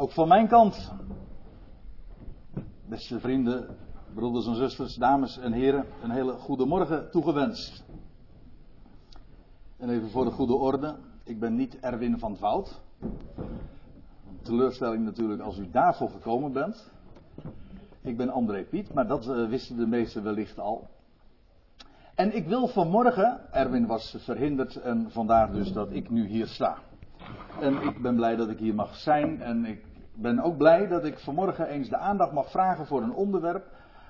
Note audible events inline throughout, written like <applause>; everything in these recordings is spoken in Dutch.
Ook van mijn kant, beste vrienden, broeders en zusters, dames en heren, een hele goede morgen toegewenst. En even voor de goede orde, ik ben niet Erwin van Vout. Teleurstelling natuurlijk als u daarvoor gekomen bent. Ik ben André Piet, maar dat uh, wisten de meesten wellicht al. En ik wil vanmorgen, Erwin was verhinderd en vandaar dus dat ik nu hier sta. En ik ben blij dat ik hier mag zijn en ik ben ook blij dat ik vanmorgen eens de aandacht mag vragen voor een onderwerp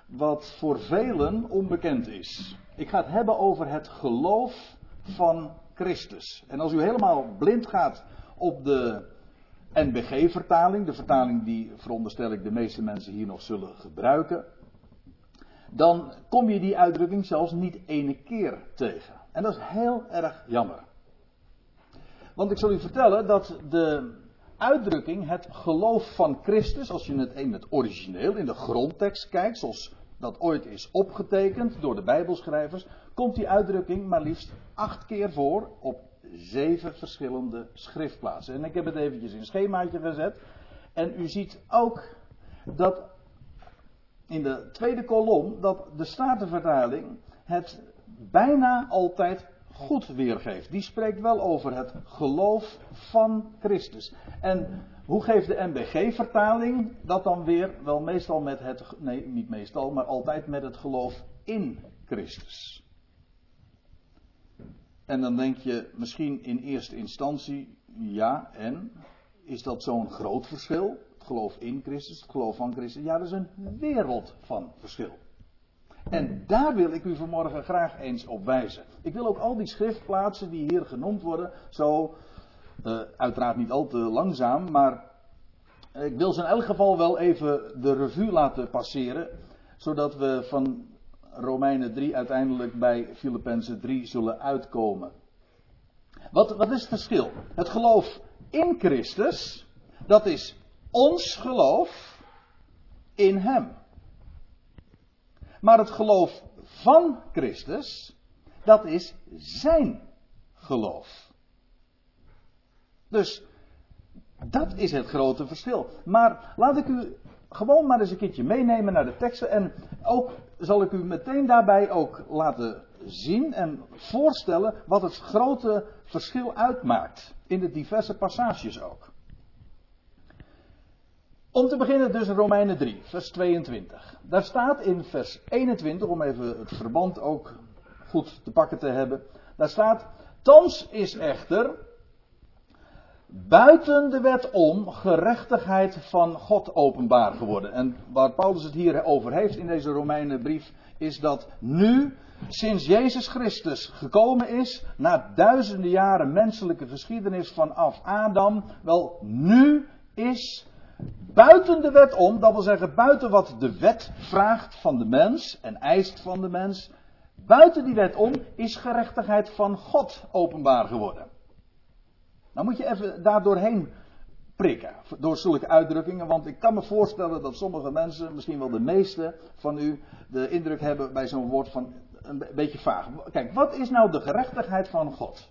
wat voor velen onbekend is. Ik ga het hebben over het geloof van Christus. En als u helemaal blind gaat op de NBG-vertaling, de vertaling die veronderstel ik de meeste mensen hier nog zullen gebruiken, dan kom je die uitdrukking zelfs niet ene keer tegen. En dat is heel erg jammer. Want ik zal u vertellen dat de uitdrukking, het geloof van Christus, als je het in het origineel, in de grondtekst kijkt, zoals dat ooit is opgetekend door de Bijbelschrijvers, komt die uitdrukking maar liefst acht keer voor op zeven verschillende schriftplaatsen. En ik heb het eventjes in schemaatje gezet. En u ziet ook dat in de tweede kolom dat de Statenvertaling het bijna altijd goed weergeeft. Die spreekt wel over het geloof van Christus. En hoe geeft de MBG-vertaling dat dan weer? Wel meestal met het, nee niet meestal, maar altijd met het geloof in Christus. En dan denk je misschien in eerste instantie, ja, en is dat zo'n groot verschil? Het geloof in Christus, het geloof van Christus. Ja, dat is een wereld van verschil. En daar wil ik u vanmorgen graag eens op wijzen. Ik wil ook al die schriftplaatsen die hier genoemd worden, zo, uh, uiteraard niet al te langzaam, maar ik wil ze in elk geval wel even de revue laten passeren, zodat we van Romeinen 3 uiteindelijk bij Filippenzen 3 zullen uitkomen. Wat, wat is het verschil? Het geloof in Christus, dat is ons geloof in Hem. Maar het geloof van Christus, dat is zijn geloof. Dus dat is het grote verschil. Maar laat ik u gewoon maar eens een keertje meenemen naar de teksten. En ook zal ik u meteen daarbij ook laten zien en voorstellen wat het grote verschil uitmaakt. In de diverse passages ook. Om te beginnen dus Romeinen 3, vers 22. Daar staat in vers 21, om even het verband ook goed te pakken te hebben. Daar staat, thans is echter buiten de wet om gerechtigheid van God openbaar geworden. En waar Paulus het hier over heeft in deze Romeinenbrief, is dat nu, sinds Jezus Christus gekomen is, na duizenden jaren menselijke geschiedenis vanaf Adam, wel, nu is buiten de wet om, dat wil zeggen buiten wat de wet vraagt van de mens en eist van de mens, buiten die wet om is gerechtigheid van God openbaar geworden. Nou moet je even daar doorheen prikken, door zulke uitdrukkingen, want ik kan me voorstellen dat sommige mensen, misschien wel de meeste van u, de indruk hebben bij zo'n woord van een beetje vaag. Kijk, wat is nou de gerechtigheid van God?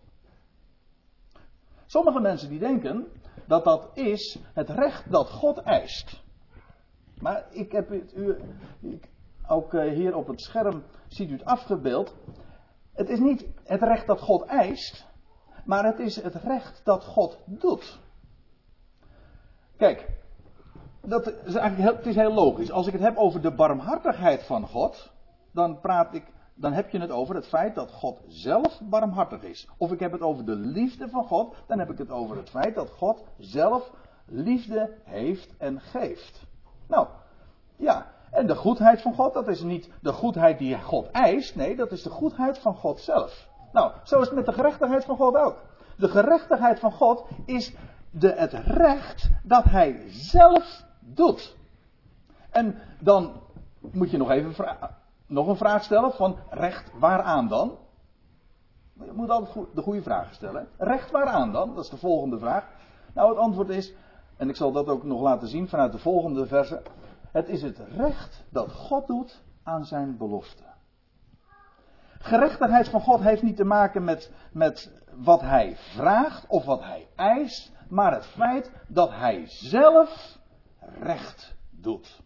Sommige mensen die denken dat dat is het recht dat God eist. Maar ik heb het u, ook eh, hier op het scherm ziet u het afgebeeld. Het is niet het recht dat God eist, maar het is het recht dat God doet. Kijk, dat is eigenlijk heel, het is heel logisch. Als ik het heb over de barmhartigheid van God, dan praat ik dan heb je het over het feit dat God zelf barmhartig is. Of ik heb het over de liefde van God, dan heb ik het over het feit dat God zelf liefde heeft en geeft. Nou, ja. En de goedheid van God, dat is niet de goedheid die God eist, nee, dat is de goedheid van God zelf. Nou, zo is het met de gerechtigheid van God ook. De gerechtigheid van God is de, het recht dat Hij zelf doet. En dan moet je nog even vragen nog een vraag stellen van recht waaraan dan? Je moet altijd de goede vraag stellen. Recht waaraan dan? Dat is de volgende vraag. Nou, het antwoord is, en ik zal dat ook nog laten zien vanuit de volgende verse. Het is het recht dat God doet aan zijn belofte. Gerechtigheid van God heeft niet te maken met, met wat hij vraagt of wat hij eist, maar het feit dat hij zelf recht doet.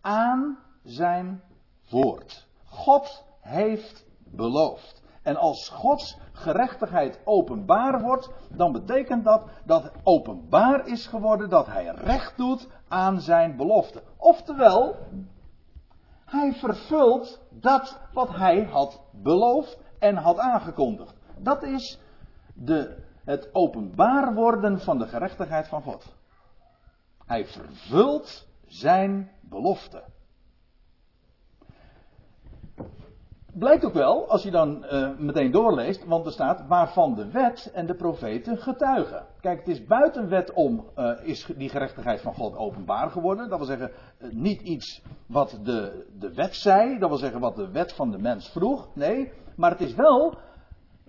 Aan zijn woord. God heeft beloofd. En als Gods gerechtigheid openbaar wordt, dan betekent dat dat openbaar is geworden dat hij recht doet aan zijn belofte. Oftewel, hij vervult dat wat hij had beloofd en had aangekondigd. Dat is de, het openbaar worden van de gerechtigheid van God. Hij vervult zijn belofte. Blijkt ook wel, als je dan uh, meteen doorleest, want er staat waarvan de wet en de profeten getuigen. Kijk, het is buiten wet om, uh, is die gerechtigheid van God openbaar geworden. Dat wil zeggen, uh, niet iets wat de, de wet zei, dat wil zeggen wat de wet van de mens vroeg. Nee, maar het is wel,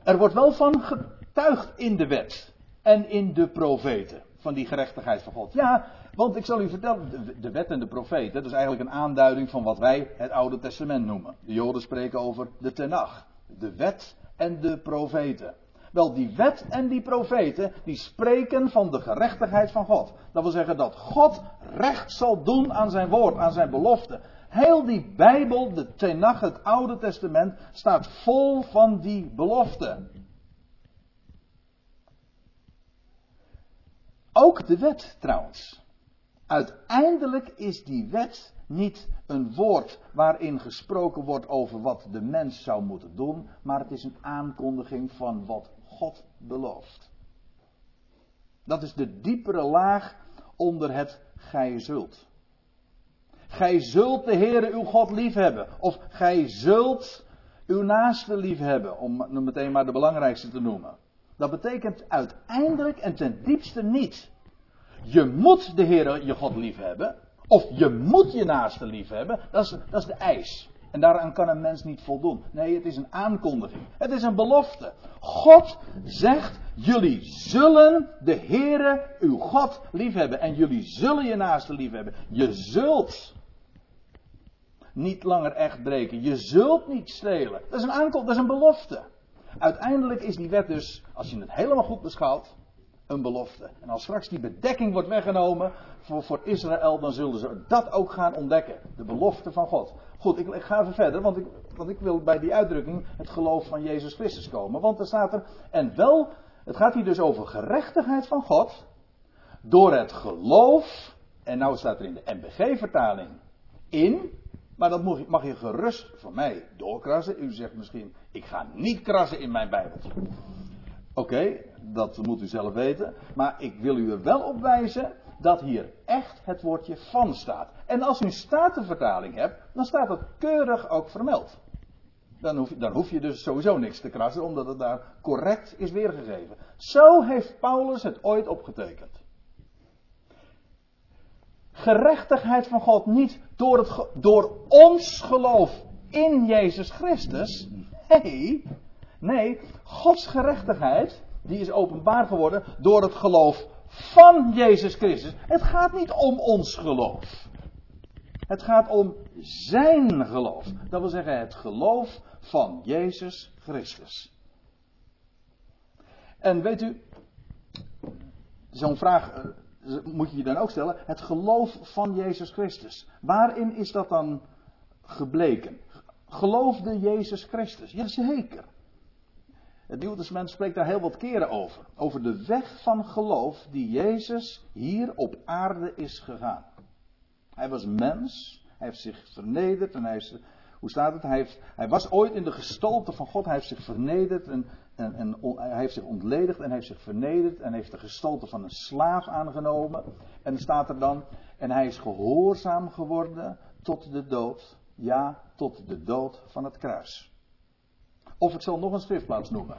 er wordt wel van getuigd in de wet en in de profeten. Van die gerechtigheid van God. Ja, want ik zal u vertellen, de, wet en de profeten, dat is eigenlijk een aanduiding van wat wij het Oude Testament noemen. De Joden spreken over de Tenach, de wet en de profeten. Wel, die wet en die profeten, die spreken van de gerechtigheid van God. Dat wil zeggen dat God recht zal doen aan zijn woord, aan zijn belofte. Heel die Bijbel, de Tenach, het Oude Testament, staat vol van die beloften. Ook de wet trouwens. Uiteindelijk is die wet niet een woord waarin gesproken wordt over wat de mens zou moeten doen, maar het is een aankondiging van wat God belooft. Dat is de diepere laag onder het gij zult. Gij zult de Heere uw God liefhebben. Of gij zult uw naaste liefhebben. Om meteen maar de belangrijkste te noemen. Dat betekent uiteindelijk en ten diepste niet je moet de Heer je God lief hebben. Of je moet je naaste lief hebben. Dat is, dat is de eis. En daaraan kan een mens niet voldoen. Nee, het is een aankondiging. Het is een belofte. God zegt: Jullie zullen de Heere uw God lief hebben. En jullie zullen je naaste lief hebben. Je zult niet langer echt breken. Je zult niet stelen. Dat is een aankondiging, dat is een belofte. Uiteindelijk is die wet dus, als je het helemaal goed beschouwt, een belofte. En als straks die bedekking wordt weggenomen voor, voor Israël, dan zullen ze dat ook gaan ontdekken. De belofte van God. Goed, ik, ga even verder, want ik, want ik wil bij die uitdrukking het geloof van Jezus Christus komen. Want er staat er, en wel, het gaat hier dus over gerechtigheid van God, door het geloof, en nou staat er in de MBG-vertaling, in, maar dat mag je, mag je gerust voor mij doorkrassen. U zegt misschien, ik ga niet krassen in mijn Bijbeltje. Oké, dat moet u zelf weten. Maar ik wil u er wel op wijzen dat hier echt het woordje van staat. En als u een statenvertaling hebt, dan staat het keurig ook vermeld. Dan hoef, dan hoef je dus sowieso niks te krassen, omdat het daar correct is weergegeven. Zo heeft Paulus het ooit opgetekend. Gerechtigheid van God niet door, het, door ons geloof in Jezus Christus. Nee, Nee, Gods gerechtigheid, die is openbaar geworden door het geloof van Jezus Christus. Het gaat niet om ons geloof. Het gaat om zijn geloof. Dat wil zeggen het geloof van Jezus Christus. En weet u, zo'n vraag eh, moet je je dan ook stellen. Het geloof van Jezus Christus. Waarin is dat dan gebleken? Geloofde Jezus Christus? Jazeker. Het Nieuwe Testament spreekt daar heel wat keren over. Over de weg van geloof die Jezus hier op aarde is gegaan. Hij was mens, hij heeft zich vernederd en hij hoe staat het? Hij, heeft, hij was ooit in de gestalte van God, hij heeft zich vernederd en, en, en hij heeft zich ontledigd en hij heeft zich vernederd en heeft de gestalte van een slaaf aangenomen. En staat er dan, en hij is gehoorzaam geworden tot de dood, ja, tot de dood van het kruis. Of ik zal nog een schriftplaats noemen.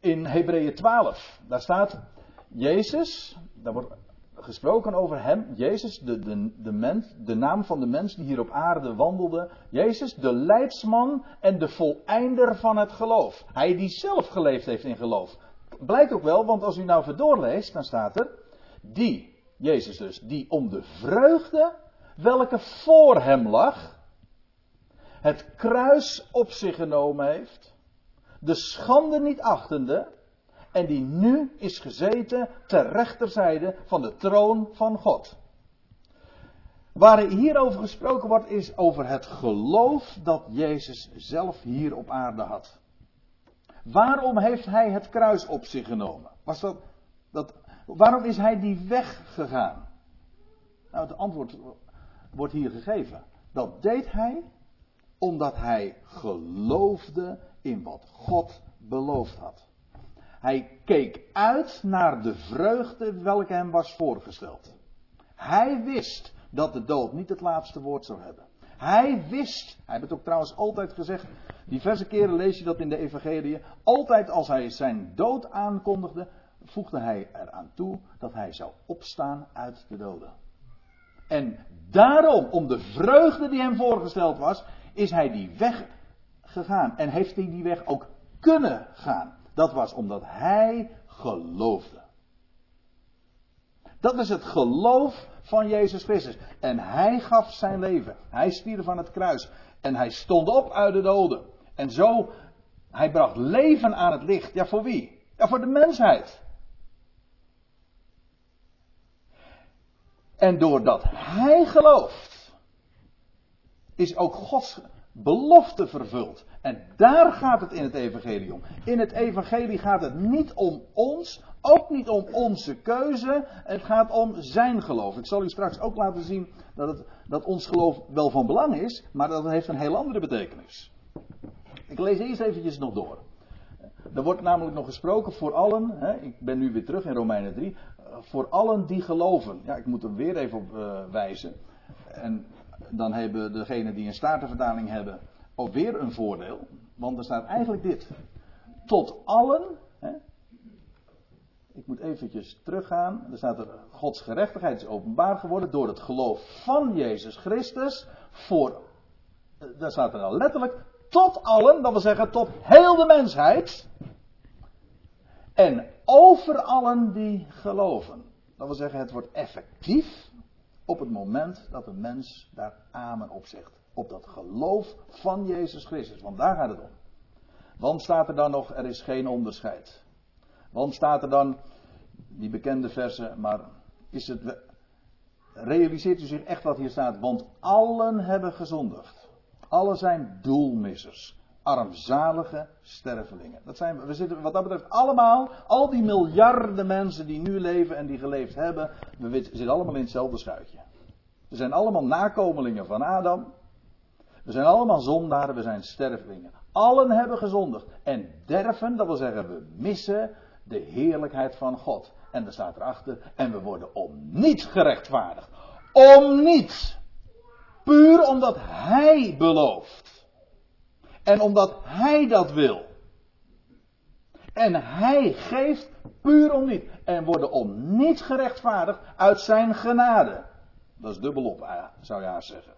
In Hebreeën 12, daar staat Jezus, daar wordt gesproken over hem, Jezus, de, de, de, mens, de naam van de mens die hier op aarde wandelde. Jezus, de leidsman en de voleinder van het geloof. Hij die zelf geleefd heeft in geloof. Blijkt ook wel, want als u nou verdoorleest, dan staat er, die, Jezus dus, die om de vreugde welke voor hem lag, het kruis op zich genomen heeft, de schande niet achtende, en die nu is gezeten ter rechterzijde van de troon van God. Waar hierover gesproken wordt is over het geloof dat Jezus zelf hier op aarde had. Waarom heeft hij het kruis op zich genomen? Was dat, dat, waarom is hij die weg gegaan? Nou, het antwoord wordt hier gegeven. Dat deed hij omdat hij geloofde in wat God beloofd had. Hij keek uit naar de vreugde welke hem was voorgesteld. Hij wist dat de dood niet het laatste woord zou hebben. Hij wist, hij heeft ook trouwens altijd gezegd, diverse keren lees je dat in de Evangelie, altijd als hij zijn dood aankondigde, voegde hij eraan toe dat hij zou opstaan uit de doden. En daarom, om de vreugde die hem voorgesteld was, is hij die weg gegaan. En heeft hij die weg ook kunnen gaan. Dat was omdat hij geloofde. Dat is het geloof van Jezus Christus. En hij gaf zijn leven. Hij stierf van het kruis. En hij stond op uit de doden. En zo, hij bracht leven aan het licht. Ja, voor wie? Ja, voor de mensheid. En doordat hij gelooft, is ook Gods belofte vervuld. En daar gaat het in het evangelie om. In het evangelie gaat het niet om ons, ook niet om onze keuze. Het gaat om zijn geloof. Ik zal u straks ook laten zien dat, het, dat ons geloof wel van belang is, maar dat heeft een heel andere betekenis. Ik lees eerst eventjes nog door. Er wordt namelijk nog gesproken voor allen, hè, ik ben nu weer terug in Romeinen 3, voor allen die geloven. Ja, ik moet er weer even op uh, wijzen. En dan hebben degenen die een statenvertaling hebben ook weer een voordeel. Want er staat eigenlijk dit. Tot allen. Hè, ik moet eventjes teruggaan. Er staat er, Gods gerechtigheid is openbaar geworden door het geloof van Jezus Christus. Voor, eh, daar staat er al letterlijk, tot allen, dat wil zeggen tot heel de mensheid. En over allen die geloven. Dat wil zeggen, het wordt effectief op het moment dat een mens daar amen op zegt. Op dat geloof van Jezus Christus. Want daar gaat het om. Want staat er dan nog, er is geen onderscheid. Want staat er dan, die bekende versen, maar is het, realiseert u zich echt wat hier staat? Want allen hebben gezondigd. Allen zijn doelmissers. Armzalige stervelingen. Dat zijn, we zitten wat dat betreft allemaal, al die miljarden mensen die nu leven en die geleefd hebben, we zitten allemaal in hetzelfde schuitje. We zijn allemaal nakomelingen van Adam. We zijn allemaal zondaren, we zijn stervelingen. Allen hebben gezondigd. En derven, dat wil zeggen, we missen de heerlijkheid van God. En er staat erachter, en we worden om niets gerechtvaardigd. Om niets. Puur omdat Hij belooft. En omdat Hij dat wil. En Hij geeft puur om niet. En worden om niets gerechtvaardigd uit Zijn genade. Dat is dubbelop, eh, zou je haast zeggen.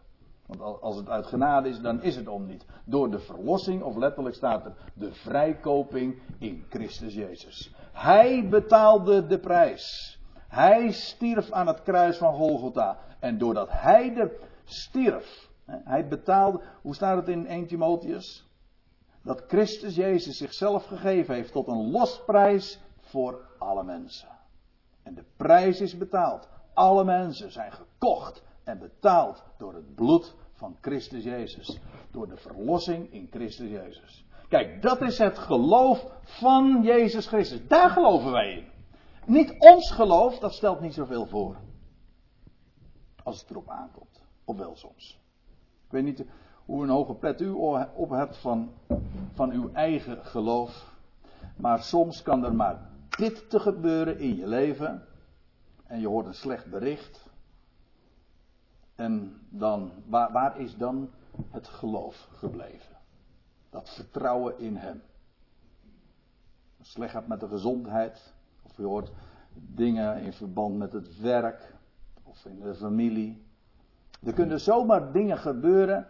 Want als het uit genade is, dan is het om niet. Door de verlossing, of letterlijk staat er, de vrijkoping in Christus Jezus. Hij betaalde de prijs. Hij stierf aan het kruis van Golgotha. En doordat hij de stierf, hij betaalde, hoe staat het in 1 Timotheus? Dat Christus Jezus zichzelf gegeven heeft tot een losprijs voor alle mensen. En de prijs is betaald. Alle mensen zijn gekocht en betaald door het bloed van Christus Jezus. Door de verlossing in Christus Jezus. Kijk, dat is het geloof van Jezus Christus. Daar geloven wij in. Niet ons geloof, dat stelt niet zoveel voor. Als het erop aankomt. Of wel soms. Ik weet niet hoe een hoge pet u op hebt van, van uw eigen geloof. Maar soms kan er maar dit te gebeuren in je leven. En je hoort een slecht bericht. En dan, waar, waar is dan het geloof gebleven? Dat vertrouwen in Hem. Slecht gaat met de gezondheid. Of je hoort dingen in verband met het werk. Of in de familie. Er kunnen zomaar dingen gebeuren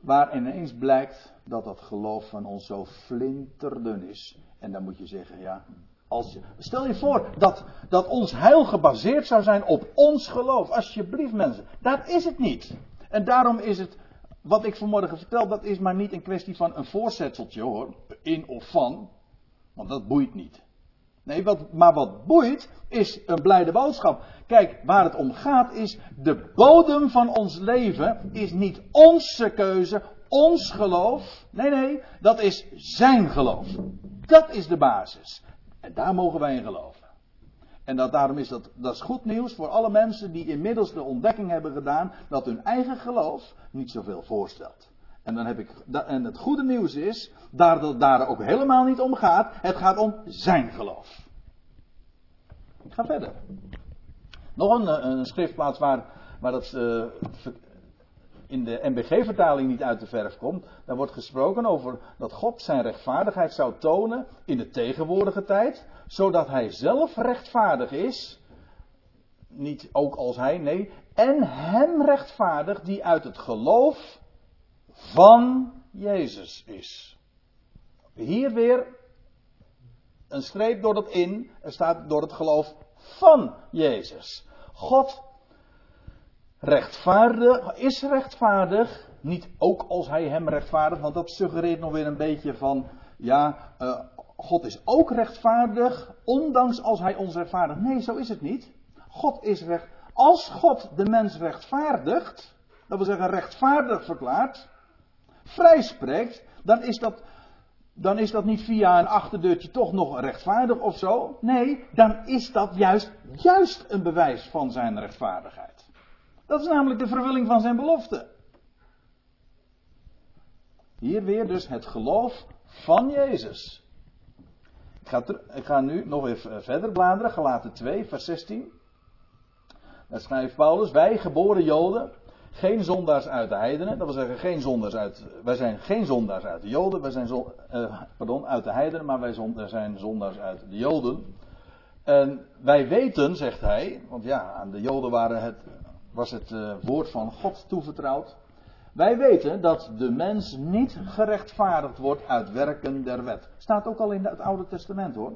waar ineens blijkt dat dat geloof van ons zo flinterdun is. En dan moet je zeggen, ja, als je, stel je voor dat, dat ons heil gebaseerd zou zijn op ons geloof. Alsjeblieft mensen, dat is het niet. En daarom is het, wat ik vanmorgen vertel, dat is maar niet een kwestie van een voorzetseltje hoor, in of van. Want dat boeit niet. Nee, wat, maar wat boeit is een blijde boodschap. Kijk, waar het om gaat is, de bodem van ons leven is niet onze keuze, ons geloof. Nee, nee, dat is zijn geloof. Dat is de basis. En daar mogen wij in geloven. En dat, daarom is dat, dat is goed nieuws voor alle mensen die inmiddels de ontdekking hebben gedaan dat hun eigen geloof niet zoveel voorstelt. En, dan heb ik, en het goede nieuws is, dat het daar ook helemaal niet om gaat, het gaat om zijn geloof. Ik ga verder. Nog een, eh, een schriftplaats waar, waar dat uh, in de MBG-vertaling niet uit de verf komt. Daar wordt gesproken over dat God zijn rechtvaardigheid zou tonen in de tegenwoordige tijd, zodat hij zelf rechtvaardig is. Niet ook als hij, nee. En hem rechtvaardig die uit het geloof van Jezus is. Hier weer een streep door dat in. Er staat door het geloof van Jezus. God rechtvaardig, is rechtvaardig. Niet ook als hij hem rechtvaardigt, want dat suggereert nog weer een beetje van, ja, uh, God is ook rechtvaardig, ondanks als hij ons rechtvaardigt. Nee, zo is het niet. God is recht. Als God de mens rechtvaardigt, dat wil zeggen rechtvaardig verklaart, vrijspreekt, dan is dat, dan is dat niet via een achterdeurtje toch nog rechtvaardig of zo. Nee, dan is dat juist, juist een bewijs van zijn rechtvaardigheid. Dat is namelijk de vervulling van zijn belofte. Hier weer dus het geloof van Jezus. Ik ga, ik ga nu nog even verder bladeren, Galaten 2, vers 16. Daar schrijft Paulus, wij geboren Joden, geen zondaars uit de heidenen. Dat wil zeggen, geen zondaars uit, wij zijn geen zondaars uit de Joden. Wij zijn uh, pardon, uit de heidenen, maar wij zijn zondaars uit de Joden. En wij weten, zegt hij, want ja, aan de Joden waren het, was het uh, woord van God toevertrouwd. Wij weten dat de mens niet gerechtvaardigd wordt uit werken der wet. Staat ook al in het Oude Testament hoor.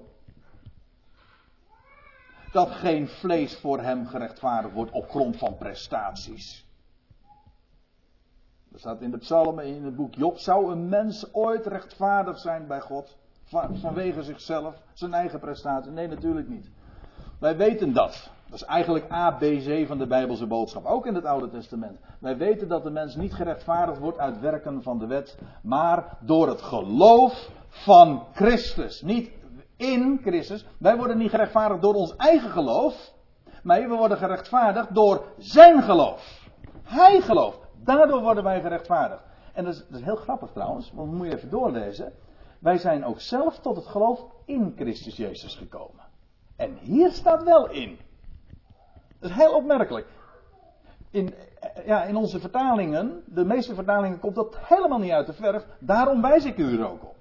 Dat geen vlees voor hem gerechtvaardigd wordt op grond van prestaties. Dat staat in de psalmen, in het boek Job. Zou een mens ooit rechtvaardig zijn bij God? Van, vanwege zichzelf, zijn eigen prestatie? Nee, natuurlijk niet. Wij weten dat. Dat is eigenlijk ABC van de Bijbelse boodschap, ook in het Oude Testament. Wij weten dat de mens niet gerechtvaardigd wordt uit werken van de wet, maar door het geloof van Christus. Niet in Christus. Wij worden niet gerechtvaardigd door ons eigen geloof, maar we worden gerechtvaardigd door zijn geloof. Hij gelooft. Daardoor worden wij gerechtvaardigd. En dat is, dat is heel grappig trouwens, want moet je even doorlezen. Wij zijn ook zelf tot het geloof in Christus Jezus gekomen. En hier staat wel in. Dat is heel opmerkelijk. In, ja, in onze vertalingen, de meeste vertalingen komt dat helemaal niet uit de verf. Daarom wijs ik u er ook op.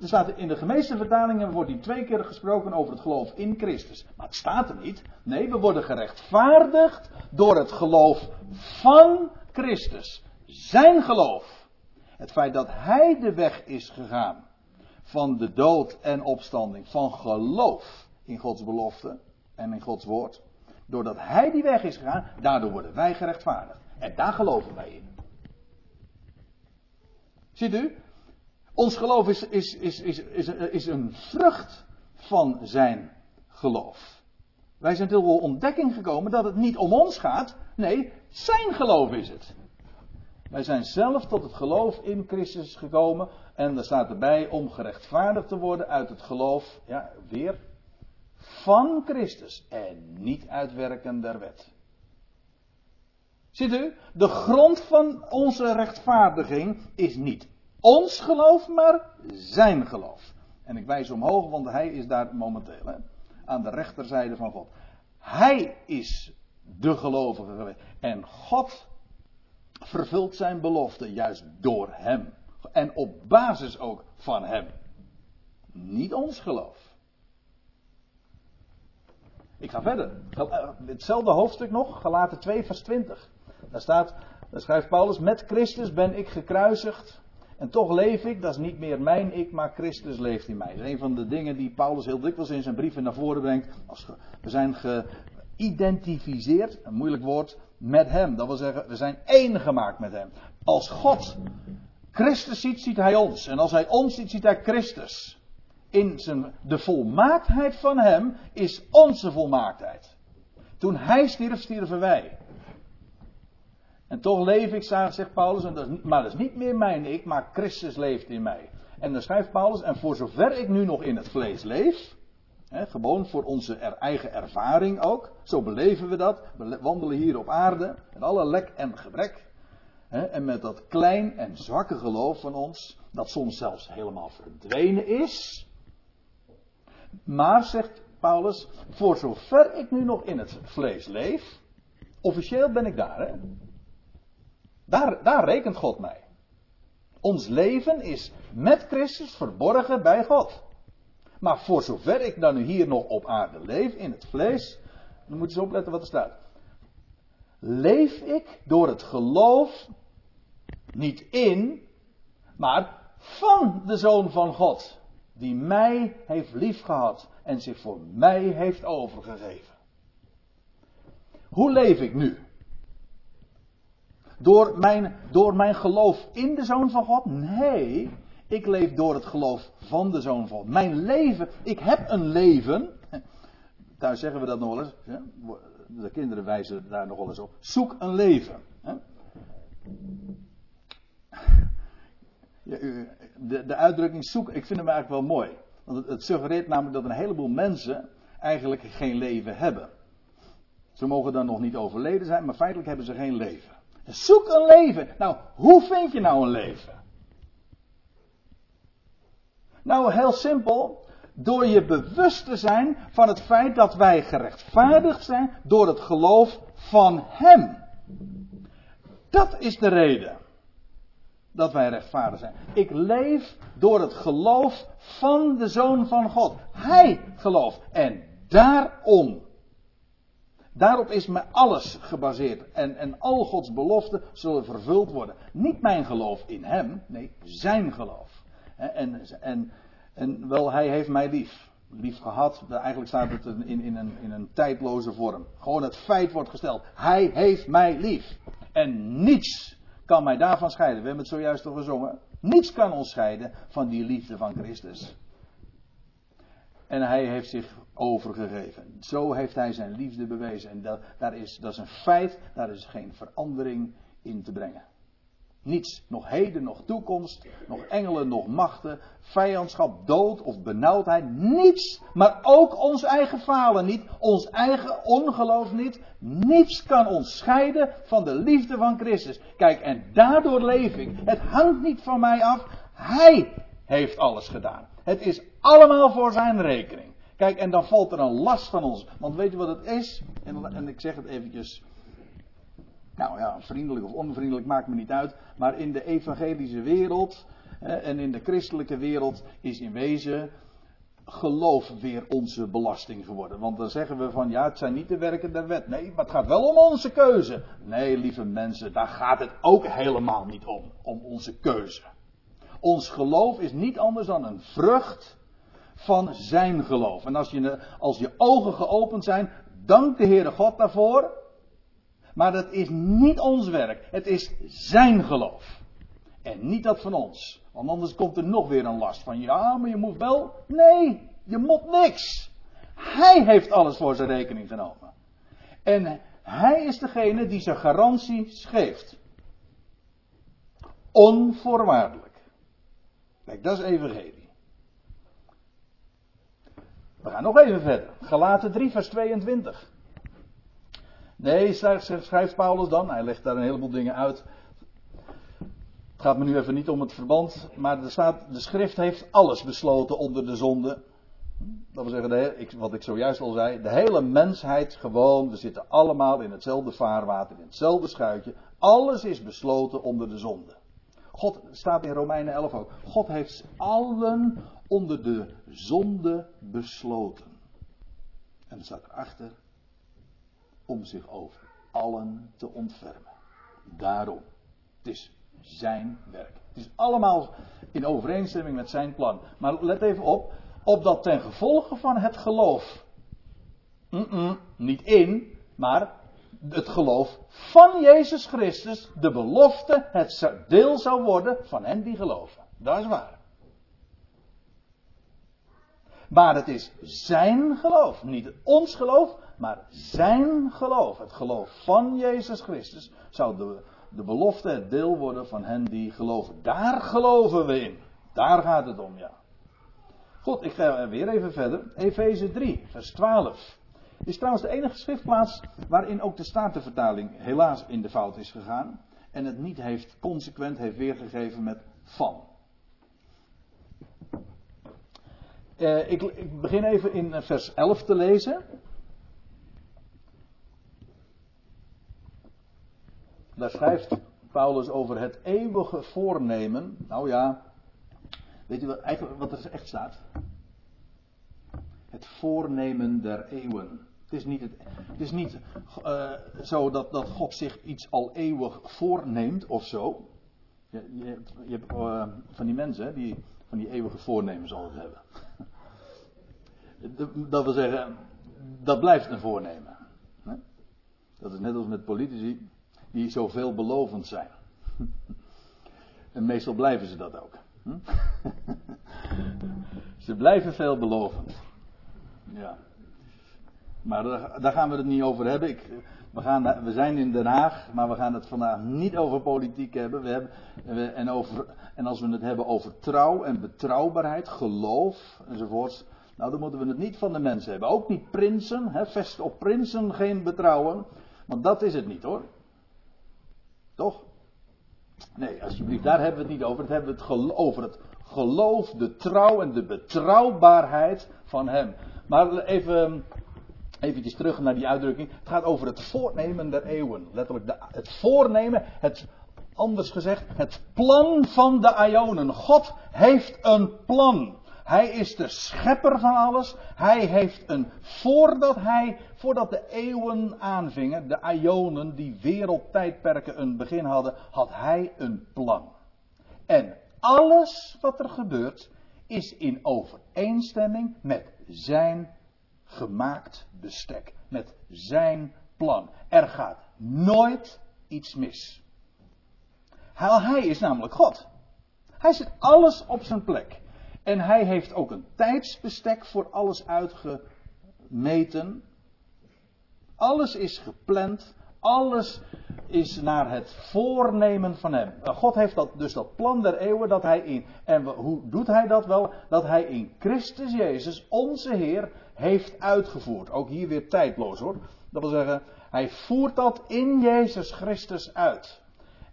Er staat in de meeste vertalingen wordt die twee keer gesproken over het geloof in Christus. Maar het staat er niet. Nee, we worden gerechtvaardigd door het geloof van Christus. Zijn geloof. Het feit dat Hij de weg is gegaan van de dood en opstanding. Van geloof in Gods belofte en in Gods woord. Doordat Hij die weg is gegaan, daardoor worden wij gerechtvaardigd. En daar geloven wij in. Ziet u? Ons geloof is, is, is, is, is, is een vrucht van zijn geloof. Wij zijn tot de ontdekking gekomen dat het niet om ons gaat. Nee, zijn geloof is het. Wij zijn zelf tot het geloof in Christus gekomen. En er staat erbij om gerechtvaardigd te worden uit het geloof, ja, weer, van Christus. En niet uit werken der wet. Ziet u, de grond van onze rechtvaardiging is niet ons geloof, maar zijn geloof. En ik wijs omhoog, want hij is daar momenteel hè, aan de rechterzijde van God. Hij is de gelovige geweest. En God vervult zijn belofte juist door hem. En op basis ook van hem. Niet ons geloof. Ik ga verder. Eh, hetzelfde hoofdstuk nog, gelaten 2 vers 20. Daar staat, daar schrijft Paulus, met Christus ben ik gekruisigd. En toch leef ik, dat is niet meer mijn ik, maar Christus leeft in mij. Dat is een van de dingen die Paulus heel dikwijls in zijn brieven naar voren brengt. Als we zijn geïdentificeerd, een moeilijk woord, met Hem. Dat wil zeggen, we zijn één gemaakt met Hem. Als God Christus ziet, ziet Hij ons. En als Hij ons ziet, ziet Hij Christus. In zijn, de volmaaktheid van Hem is onze volmaaktheid. Toen Hij stierf, stierven wij. En toch leef ik, zegt Paulus, en dat is, maar dat is niet meer mijn ik, maar Christus leeft in mij. En dan schrijft Paulus, en voor zover ik nu nog in het vlees leef, hè, gewoon voor onze eigen ervaring ook, zo beleven we dat, we wandelen hier op aarde, met alle lek en gebrek, hè, en met dat klein en zwakke geloof van ons, dat soms zelfs helemaal verdwenen is. Maar, zegt Paulus, voor zover ik nu nog in het vlees leef, officieel ben ik daar, hè, daar, daar rekent God mij. Ons leven is met Christus verborgen bij God. Maar voor zover ik dan nu hier nog op aarde leef, in het vlees, dan moet je eens opletten wat er staat. Leef ik door het geloof niet in, maar van de Zoon van God, die mij heeft liefgehad en zich voor mij heeft overgegeven. Hoe leef ik nu? Door mijn, door mijn geloof in de Zoon van God? Nee, ik leef door het geloof van de Zoon van God. Mijn leven, ik heb een leven. <laughs> Thuis zeggen we dat nog wel eens. De kinderen wijzen daar nog wel eens op. Zoek een leven. <laughs> De, de uitdrukking zoek, ik vind hem eigenlijk wel mooi. Want het suggereert namelijk dat een heleboel mensen eigenlijk geen leven hebben. Ze mogen dan nog niet overleden zijn, maar feitelijk hebben ze geen leven. Zoek een leven. Nou, hoe vind je nou een leven? Nou, heel simpel. Door je bewust te zijn van het feit dat wij gerechtvaardigd zijn door het geloof van Hem. Dat is de reden dat wij rechtvaardig zijn. Ik leef door het geloof van de Zoon van God. Hij gelooft. En daarom Daarop is me alles gebaseerd. En, en al Gods beloften zullen vervuld worden. Niet mijn geloof in Hem, nee, zijn geloof. En, en, en wel, Hij heeft mij lief. Lief gehad, eigenlijk staat het in, in, een, in een tijdloze vorm. Gewoon het feit wordt gesteld. Hij heeft mij lief. En niets kan mij daarvan scheiden. We hebben het zojuist al gezongen. Niets kan ons scheiden van die liefde van Christus. En hij heeft zich overgegeven. Zo heeft hij zijn liefde bewezen. En dat, daar is, dat is een feit, daar is geen verandering in te brengen. Niets, nog heden, nog toekomst, nog engelen, nog machten, vijandschap, dood of benauwdheid, niets, maar ook ons eigen falen niet, ons eigen ongeloof niet, niets kan ons scheiden van de liefde van Christus. Kijk, en daardoor leef ik. Het hangt niet van mij af, Hij heeft alles gedaan. Het is allemaal voor zijn rekening. Kijk, en dan valt er een last van ons. Want weet je wat het is? En, en ik zeg het eventjes. Nou ja, vriendelijk of onvriendelijk maakt me niet uit. Maar in de evangelische wereld en in de christelijke wereld is in wezen geloof weer onze belasting geworden. Want dan zeggen we van ja, het zijn niet de werken der wet. Nee, maar het gaat wel om onze keuze. Nee, lieve mensen, daar gaat het ook helemaal niet om. Om onze keuze. Ons geloof is niet anders dan een vrucht van zijn geloof. En als je, als je ogen geopend zijn, dank de Heere God daarvoor. Maar dat is niet ons werk. Het is zijn geloof. En niet dat van ons. Want anders komt er nog weer een last van. Ja, maar je moet wel. Nee, je moet niks. Hij heeft alles voor zijn rekening genomen. En hij is degene die zijn garanties geeft. Onvoorwaardelijk. Kijk, dat is evangelie. We gaan nog even verder. Galaten 3, vers 22. Nee, schrijft Paulus dan. Hij legt daar een heleboel dingen uit. Het gaat me nu even niet om het verband. Maar er staat, de schrift heeft alles besloten onder de zonde. Dat wil zeggen, wat ik zojuist al zei. De hele mensheid gewoon. We zitten allemaal in hetzelfde vaarwater. In hetzelfde schuitje. Alles is besloten onder de zonde. God staat in Romeinen 11 ook. God heeft allen onder de zonde besloten. En er staat erachter om zich over allen te ontfermen. Daarom. Het is zijn werk. Het is allemaal in overeenstemming met zijn plan. Maar let even op, opdat ten gevolge van het geloof, niet in, maar het geloof van Jezus Christus, de belofte, het deel zou worden van hen die geloven. Dat is waar. Maar het is zijn geloof. Niet ons geloof, maar zijn geloof. Het geloof van Jezus Christus zou de, de belofte, het deel worden van hen die geloven. Daar geloven we in. Daar gaat het om, ja. Goed, ik ga weer even verder. Efeze 3, vers 12. Is trouwens de enige schriftplaats waarin ook de Statenvertaling helaas in de fout is gegaan. En het niet heeft consequent heeft weergegeven met van. Uh, ik, ik, begin even in vers 11 te lezen. Daar schrijft Paulus over het eeuwige voornemen. Nou ja, weet u eigenlijk wat er echt staat? Het voornemen der eeuwen. Het is niet, het, is niet uh, zo dat, dat God zich iets al eeuwig voorneemt of zo. Je, je, hebt uh, van die mensen die van die eeuwige voornemens altijd hebben. <laughs> Dat wil zeggen, dat blijft een voornemen. Dat is net als met politici die zo veelbelovend zijn. <laughs> En meestal blijven ze dat ook. <laughs> Ze blijven veelbelovend. Ja. Maar daar gaan we het niet over hebben. Ik, we, gaan, we zijn in Den Haag, maar we gaan het vandaag niet over politiek hebben. We hebben en, over, en als we het hebben over trouw en betrouwbaarheid, geloof enzovoorts. Nou, dan moeten we het niet van de mensen hebben. Ook niet prinsen, hè, vest op prinsen geen betrouwen. Want dat is het niet hoor. Toch? Nee, alsjeblieft, daar hebben we het niet over. Het hebben we het over het geloof, de trouw en de betrouwbaarheid van Hem. Maar even, eventjes terug naar die uitdrukking. Het gaat over het voornemen der eeuwen. Letterlijk de, het voornemen, het, anders gezegd, het plan van de Ionen. God heeft een plan. Hij is de schepper van alles. Hij heeft een, voordat hij, voordat de eeuwen aanvingen, de Ionen, die wereldtijdperken een begin hadden, had hij een plan. En alles wat er gebeurt, is in overeenstemming met zijn gemaakt bestek. Met zijn plan. Er gaat nooit iets mis. Hij is namelijk God. Hij zet alles op zijn plek. En hij heeft ook een tijdsbestek voor alles uitgemeten. Alles is gepland. Alles is naar het voornemen van hem. Eh, God heeft dat, dus dat plan der eeuwen dat hij in. En hoe doet hij dat wel? Dat hij in Christus Jezus, onze Heer, heeft uitgevoerd. Ook hier weer tijdloos hoor. Dat wil zeggen, hij voert dat in Jezus Christus uit.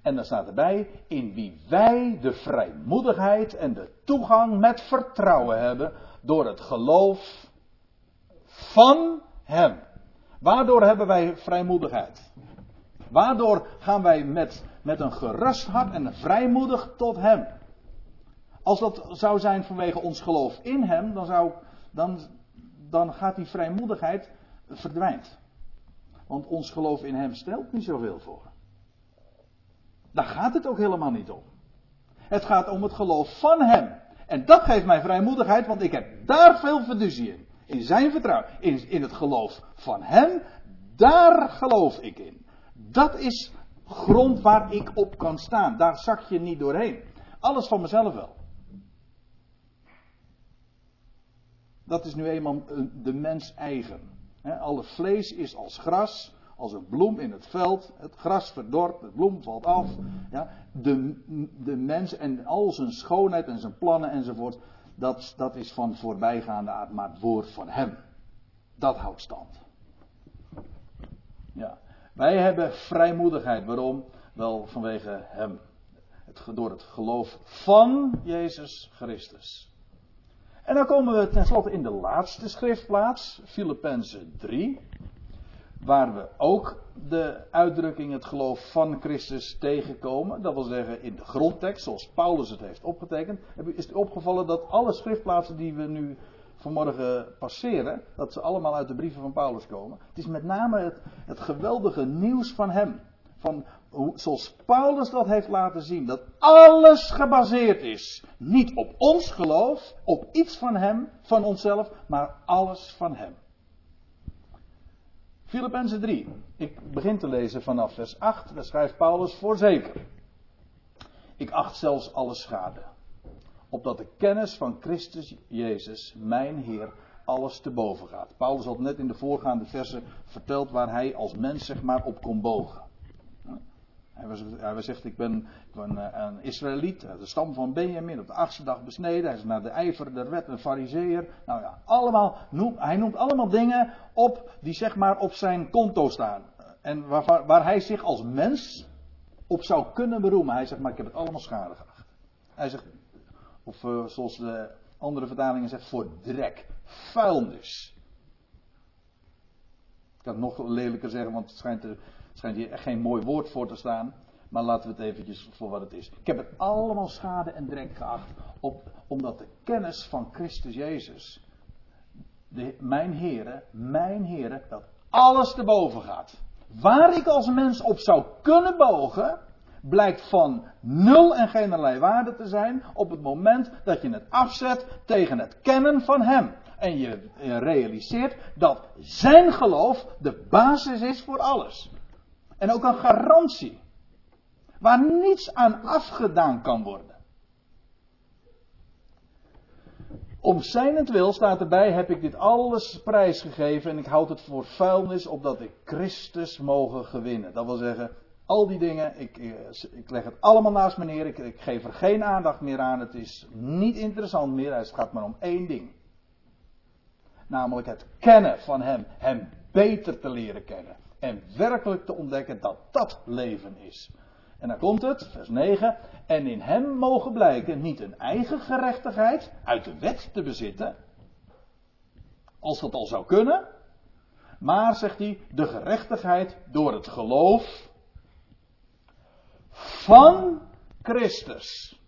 En dan staat erbij, in wie wij de vrijmoedigheid en de toegang met vertrouwen hebben door het geloof van Hem. Waardoor hebben wij vrijmoedigheid? Waardoor gaan wij met, met een gerust hart en vrijmoedig tot Hem? Als dat zou zijn vanwege ons geloof in Hem, dan, zou, dan, dan gaat die vrijmoedigheid verdwijnt. Want ons geloof in Hem stelt niet zoveel voor. Daar gaat het ook helemaal niet om. Het gaat om het geloof van Hem. En dat geeft mij vrijmoedigheid, want ik heb daar veel fiducie in. In zijn vertrouwen. In, in het geloof van Hem. Daar geloof ik in. Dat is grond waar ik op kan staan. Daar zak je niet doorheen. Alles van mezelf wel. Dat is nu eenmaal de mens eigen. Alle vlees is als gras als een bloem in het veld. Het gras verdort, de bloem valt af. Ja, de, de mens en al zijn schoonheid en zijn plannen enzovoort. Dat, dat is van voorbijgaande aard, maar het woord van hem. Dat houdt stand. Ja. Wij hebben vrijmoedigheid. Waarom? Wel vanwege hem. Het, door het geloof van Jezus Christus. En dan komen we tenslotte in de laatste schriftplaats, Filippenzen 3 waar we ook de uitdrukking het geloof van Christus tegenkomen. Dat wil zeggen in de grondtekst, zoals Paulus het heeft opgetekend. Is het opgevallen dat alle schriftplaatsen die we nu vanmorgen passeren, dat ze allemaal uit de brieven van Paulus komen. Het is met name het, het geweldige nieuws van hem. van hoe, zoals Paulus dat heeft laten zien, dat alles gebaseerd is. Niet op ons geloof, op iets van Hem, van onszelf, maar alles van Hem. Filippenzen 3. Ik begin te lezen vanaf vers 8. Daar schrijft Paulus voorzeker. Ik acht zelfs alle schade. Opdat de kennis van Christus Jezus, mijn Heer, alles te boven gaat. Paulus had net in de voorgaande versen verteld waar hij als mens zeg maar op kon bogen. Hij, was, hij zegt, ik ben, ik ben eh, een Israëliet, de stam van Benjamin, op de achtste dag besneden. Hij is naar de ijver der wet een fariseer. Nou ja, allemaal, hij noemt allemaal dingen op die zeg maar op zijn konto staan. En waar, waar hij zich als mens op zou kunnen beroemen. Hij zegt, maar ik heb het allemaal schade geacht. Hij zegt, of uh, zoals de andere vertalingen zegt, voor drek, vuilnis. Ik kan het nog lelijker zeggen, want het schijnt, er, schijnt hier echt geen mooi woord voor te staan. Maar laten we het eventjes voor wat het is. Ik heb het allemaal schade en drek geacht. Op, omdat de kennis van Christus Jezus, de, mijn Heere, mijn Heere, dat alles te boven gaat. Waar ik als mens op zou kunnen bogen, blijkt van nul en geen allerlei waarde te zijn op het moment dat je het afzet tegen het kennen van Hem. En je realiseert dat Zijn geloof de basis is voor alles. En ook een garantie. Waar niets aan afgedaan kan worden. Om zijnentwil staat erbij, heb ik dit alles prijsgegeven en ik houd het voor vuilnis, opdat ik Christus mogen gewinnen. Dat wil zeggen, al die dingen, ik, eh, ik leg het allemaal naast me neer, ik, ik, geef er geen aandacht meer aan, het is niet interessant meer, het gaat maar om één ding. Namelijk het kennen van Hem, Hem beter te leren kennen. En werkelijk te ontdekken dat dat leven is. En dan komt het, vers 9. En in hem mogen blijken niet een eigen gerechtigheid uit de wet te bezitten. Als dat al zou kunnen. Maar, zegt hij, de gerechtigheid door het geloof van Christus.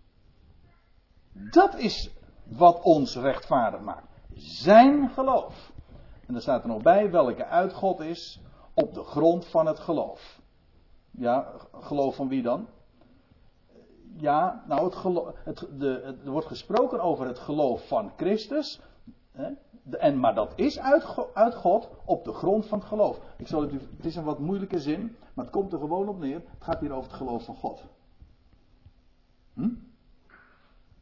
Dat is wat ons rechtvaardig maakt. Zijn geloof. En er staat er nog bij welke uit God is op de grond van het geloof. Ja, geloof van wie dan? Ja, nou, het het, de, er wordt gesproken over het geloof van Christus. Hè, en, maar dat is uit, uit, God op de grond van het geloof. Ik zal het, het is een wat moeilijke zin, maar het komt er gewoon op neer. Het gaat hier over het geloof van God. Hm?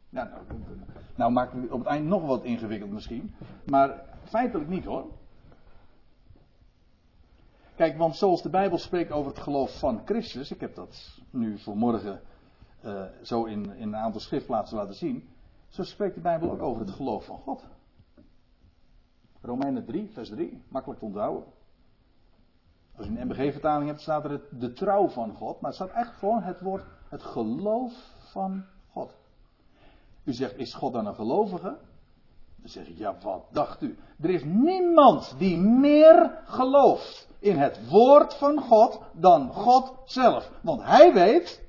Nou, nou maakt het op het eind nog wat ingewikkeld misschien. Maar feitelijk niet hoor. Kijk, want zoals de Bijbel spreekt over het geloof van Christus, ik heb dat nu vanmorgen uh, zo in, in een aantal schriftplaatsen laten zien, zo spreekt de Bijbel ook over het geloof van God. Romeinen 3, vers 3, makkelijk te onthouden. Als je een MBG-vertaling hebt, staat er de trouw van God, maar het staat echt gewoon het woord het geloof van God. U zegt, is God dan een gelovige? Dan zeg ik, ja, wat dacht u? Er is niemand die meer gelooft in het woord van God dan God zelf. Want hij weet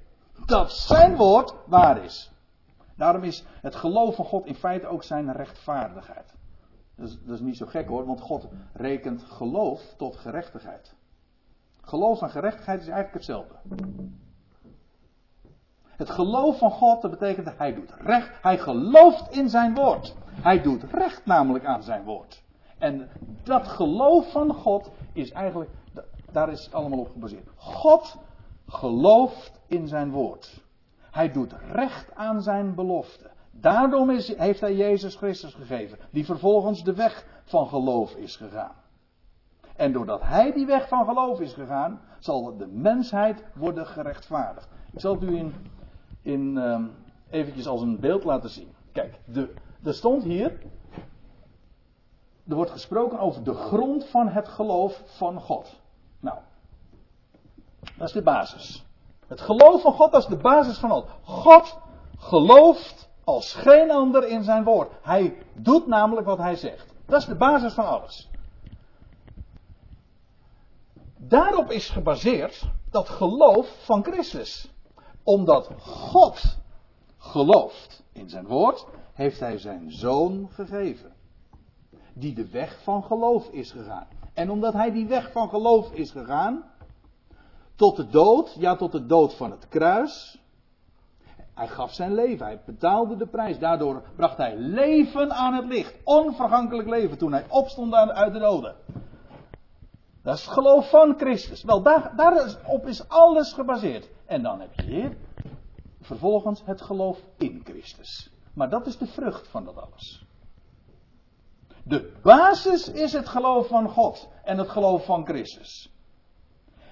dat zijn woord waar is. Daarom is het geloof van God in feite ook zijn rechtvaardigheid. Dat is, dat is niet zo gek hoor, want God rekent geloof tot gerechtigheid. Geloof en gerechtigheid is eigenlijk hetzelfde. Het geloof van God, dat betekent dat hij doet recht. Hij gelooft in zijn woord. Hij doet recht namelijk aan zijn woord. En dat geloof van God is eigenlijk, daar is allemaal op gebaseerd. God gelooft in zijn woord. Hij doet recht aan zijn belofte. Daarom is, heeft hij Jezus Christus gegeven, die vervolgens de weg van geloof is gegaan. En doordat hij die weg van geloof is gegaan, zal de mensheid worden gerechtvaardigd. Ik zal het u in, in um, eventjes als een beeld laten zien. Kijk, de, er stond hier, er wordt gesproken over de grond van het geloof van God. Nou, dat is de basis. Het geloof van God, is de basis van alles. God gelooft als geen ander in zijn woord. Hij doet namelijk wat hij zegt. Dat is de basis van alles. Daarop is gebaseerd dat geloof van Christus. Omdat God gelooft in zijn woord, heeft hij zijn zoon gegeven. Die de weg van geloof is gegaan. En omdat hij die weg van geloof is gegaan, Tot de dood, ja tot de dood van het kruis. Hij gaf zijn leven, hij betaalde de prijs. Daardoor bracht hij leven aan het licht. Onvergankelijk leven toen hij opstond uit de doden. Dat is het geloof van Christus. Wel, daar, daarop is alles gebaseerd. En dan heb je hier vervolgens het geloof in Christus. Maar dat is de vrucht van dat alles. De basis is het geloof van God en het geloof van Christus.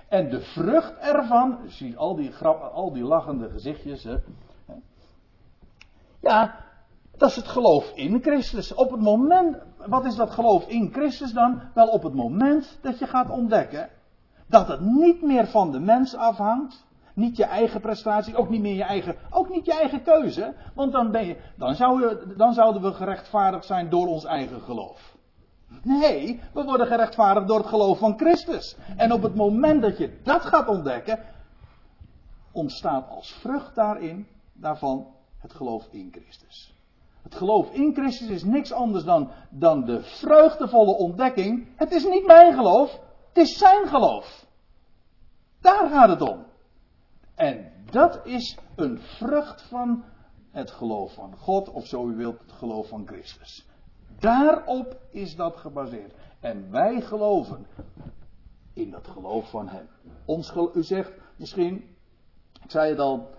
En de vrucht ervan, je ziet al die, al die lachende gezichtjes. Hè. Ja, dat is het geloof in Christus. Op het moment, wat is dat geloof in Christus dan? Wel op het moment dat je gaat ontdekken dat het niet meer van de mens afhangt. Niet je eigen prestatie, ook niet meer je eigen, ook niet je eigen keuze. Want dan, ben je, dan, dan zouden we gerechtvaardigd zijn door ons eigen geloof. Nee, we worden gerechtvaardigd door het geloof van Christus. En op het moment dat je dat gaat ontdekken, ontstaat als vrucht daarin, daarvan het geloof in Christus. Het geloof in Christus is niks anders dan, dan de vreugdevolle ontdekking. Het is niet mijn geloof, het is zijn geloof. Daar gaat het om. En dat is een vrucht van het geloof van God, of zo u wilt, het geloof van Christus. Daarop is dat gebaseerd. En wij geloven in dat geloof van Hem. Ons u zegt misschien, ik zei het al,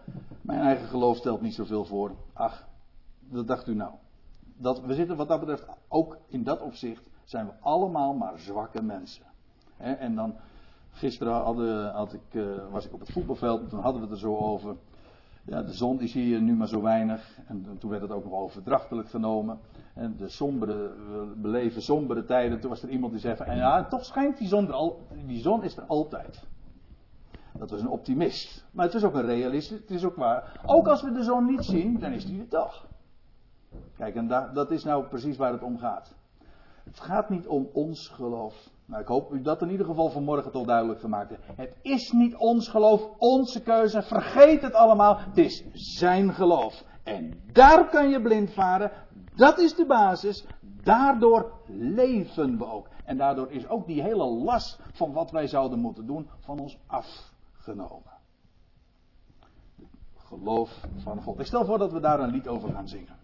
mijn eigen geloof stelt niet zoveel voor. Ach, dat dacht u nou. Dat, we zitten wat dat betreft, ook in dat opzicht, zijn we allemaal maar zwakke mensen. en dan, gisteren had ik, eh, was ik op het voetbalveld en toen hadden we het er zo over. Ja, de zon die zie je nu maar zo weinig. En toen werd het ook nog overdrachtelijk genomen. En de sombere, we beleven sombere tijden. Toen was er iemand die zei van, ja, toch schijnt die zon er al, die zon is er altijd. Dat was een optimist. Maar het is ook een realist, het is ook waar. Ook als we de zon niet zien, dan is die er toch. Kijk, en dat is nou precies waar het om gaat. Het gaat niet om ons geloof. Nou, ik hoop u dat in ieder geval vanmorgen toch duidelijk gemaakt heeft. Het is niet ons geloof, onze keuze. Vergeet het allemaal. Het is zijn geloof. En daar kan je blind varen. Dat is de basis. Daardoor leven we ook. En daardoor is ook die hele last van wat wij zouden moeten doen van ons afgenomen. Geloof van God. Ik stel voor dat we daar een lied over gaan zingen.